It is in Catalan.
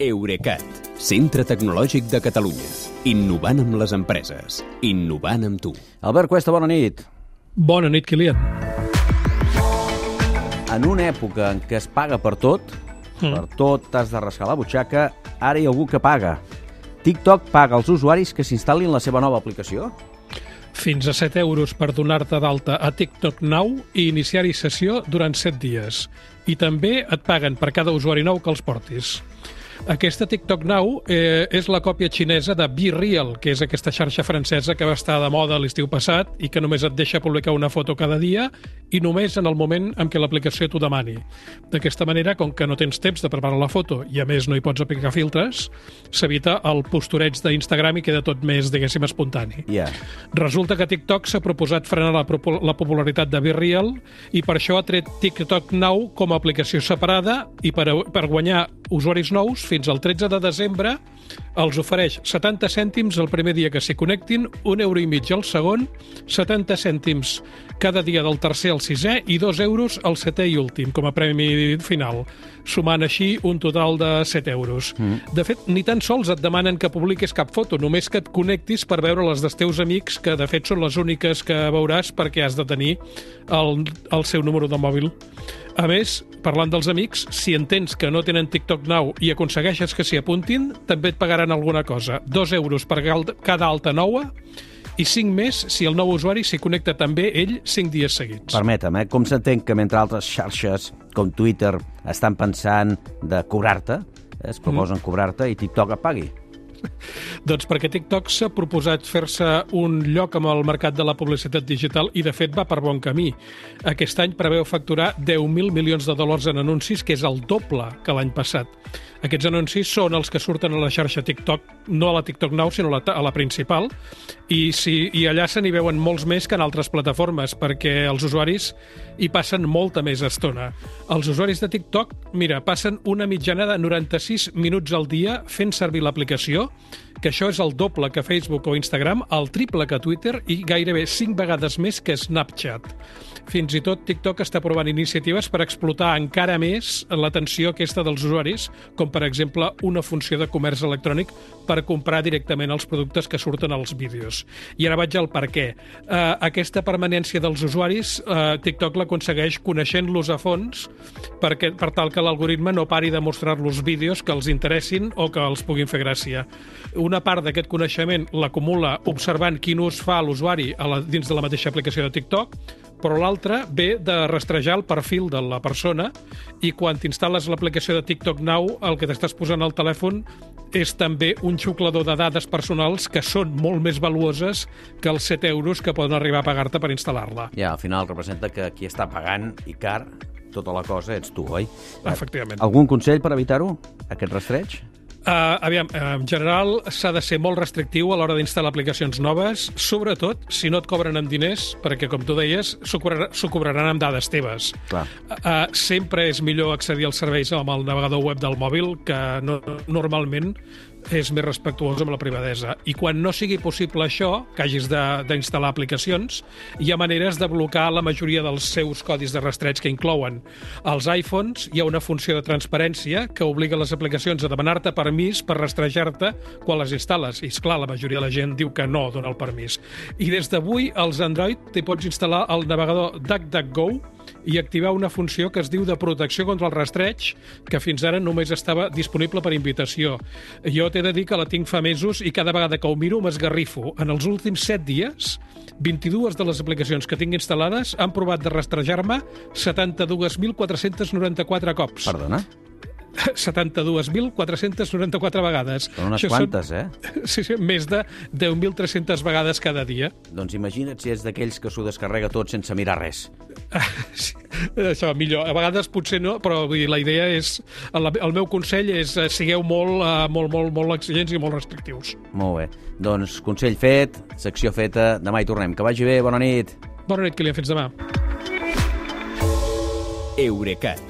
Eurecat, centre tecnològic de Catalunya. Innovant amb les empreses. Innovant amb tu. Albert Cuesta, bona nit. Bona nit, Kilian. En una època en què es paga per tot, mm. per tot t'has de rascar la butxaca, ara hi ha algú que paga. TikTok paga als usuaris que s'instal·lin la seva nova aplicació? Fins a 7 euros per donar-te d'alta a TikTok Now i iniciar-hi sessió durant 7 dies. I també et paguen per cada usuari nou que els portis. Aquesta TikTok Now eh, és la còpia xinesa de Be Real, que és aquesta xarxa francesa que va estar de moda l'estiu passat i que només et deixa publicar una foto cada dia i només en el moment en què l'aplicació t'ho demani. D'aquesta manera, com que no tens temps de preparar la foto i a més no hi pots aplicar filtres, s'evita el postureig d'Instagram i queda tot més, diguéssim, espontani. Yeah. Resulta que TikTok s'ha proposat frenar la, la popularitat de Be Real i per això ha tret TikTok Now com a aplicació separada i per, per guanyar usuaris nous fins al 13 de desembre els ofereix 70 cèntims el primer dia que s'hi connectin, un euro i mig al segon, 70 cèntims cada dia del tercer al sisè i 2 euros al setè i últim, com a premi final, sumant així un total de 7 euros. Mm. De fet, ni tan sols et demanen que publiquis cap foto, només que et connectis per veure les dels teus amics, que de fet són les úniques que veuràs perquè has de tenir el, el seu número de mòbil. A més, parlant dels amics, si entens que no tenen TikTok Now i aconsegueixes que s'hi apuntin, també et pagaran alguna cosa. Dos euros per cada alta nova i 5 més si el nou usuari s'hi connecta també ell 5 dies seguits. Permetem, eh? com s'entén que mentre altres xarxes com Twitter estan pensant de cobrar-te, eh, es proposen mm. cobrar-te i TikTok et pagui? doncs perquè TikTok s'ha proposat fer-se un lloc amb el mercat de la publicitat digital i, de fet, va per bon camí. Aquest any preveu facturar 10.000 milions de dòlars en anuncis, que és el doble que l'any passat. Aquests anuncis són els que surten a la xarxa TikTok, no a la TikTok Now, sinó a la, a la principal, i, si, i allà se n'hi veuen molts més que en altres plataformes, perquè els usuaris hi passen molta més estona. Els usuaris de TikTok, mira, passen una mitjana de 96 minuts al dia fent servir l'aplicació, que això és el doble que Facebook o Instagram, el triple que Twitter i gairebé 5 vegades més que Snapchat. Fins i tot TikTok està provant iniciatives per explotar encara més l'atenció aquesta dels usuaris, com per exemple una funció de comerç electrònic per comprar directament els productes que surten als vídeos. I ara vaig al per què. Uh, aquesta permanència dels usuaris, uh, TikTok l'aconsegueix coneixent-los a fons perquè, per tal que l'algoritme no pari de mostrar-los vídeos que els interessin o que els puguin fer gràcia. Una part d'aquest coneixement l'acumula observant quin ús fa l'usuari dins de la mateixa aplicació de TikTok, però l'altra ve de rastrejar el perfil de la persona i quan t'instal·les l'aplicació de TikTok Now el que t'estàs posant al telèfon és també un xuclador de dades personals que són molt més valuoses que els 7 euros que poden arribar a pagar-te per instal·lar-la. Ja, al final representa que qui està pagant i car tota la cosa ets tu, oi? Efectivament. Algun consell per evitar-ho, aquest rastreig? Uh, aviam, uh, en general s'ha de ser molt restrictiu a l'hora d'instal·lar aplicacions noves, sobretot si no et cobren amb diners, perquè, com tu deies, s'ho cobraran amb dades teves. Clar. Uh, sempre és millor accedir als serveis amb el navegador web del mòbil, que no, normalment és més respectuós amb la privadesa. I quan no sigui possible això, que hagis d'instal·lar aplicacions, hi ha maneres de blocar la majoria dels seus codis de rastreig que inclouen. Als iPhones hi ha una funció de transparència que obliga les aplicacions a demanar-te permís per rastrejar-te quan les instal·les. I, és clar, la majoria de la gent diu que no dona el permís. I des d'avui, als Android, t'hi pots instal·lar el navegador DuckDuckGo, i activar una funció que es diu de protecció contra el rastreig, que fins ara només estava disponible per invitació. Jo t'he de dir que la tinc fa mesos i cada vegada que ho miro m'esgarrifo. En els últims 7 dies, 22 de les aplicacions que tinc instal·lades han provat de rastrejar-me 72.494 cops. Perdona? 72.494 vegades. Són unes Això quantes, són, eh? Sí, sí, més de 10.300 vegades cada dia. Doncs imagina't si és d'aquells que s'ho descarrega tot sense mirar res. sí, això, millor. A vegades potser no, però vull dir, la idea és... El, el meu consell és eh, sigueu molt, uh, molt, molt, molt exigents i molt restrictius. Molt bé. Doncs consell fet, secció feta, demà hi tornem. Que vagi bé, bona nit. Bona nit, Kilian, fins demà. Eurecat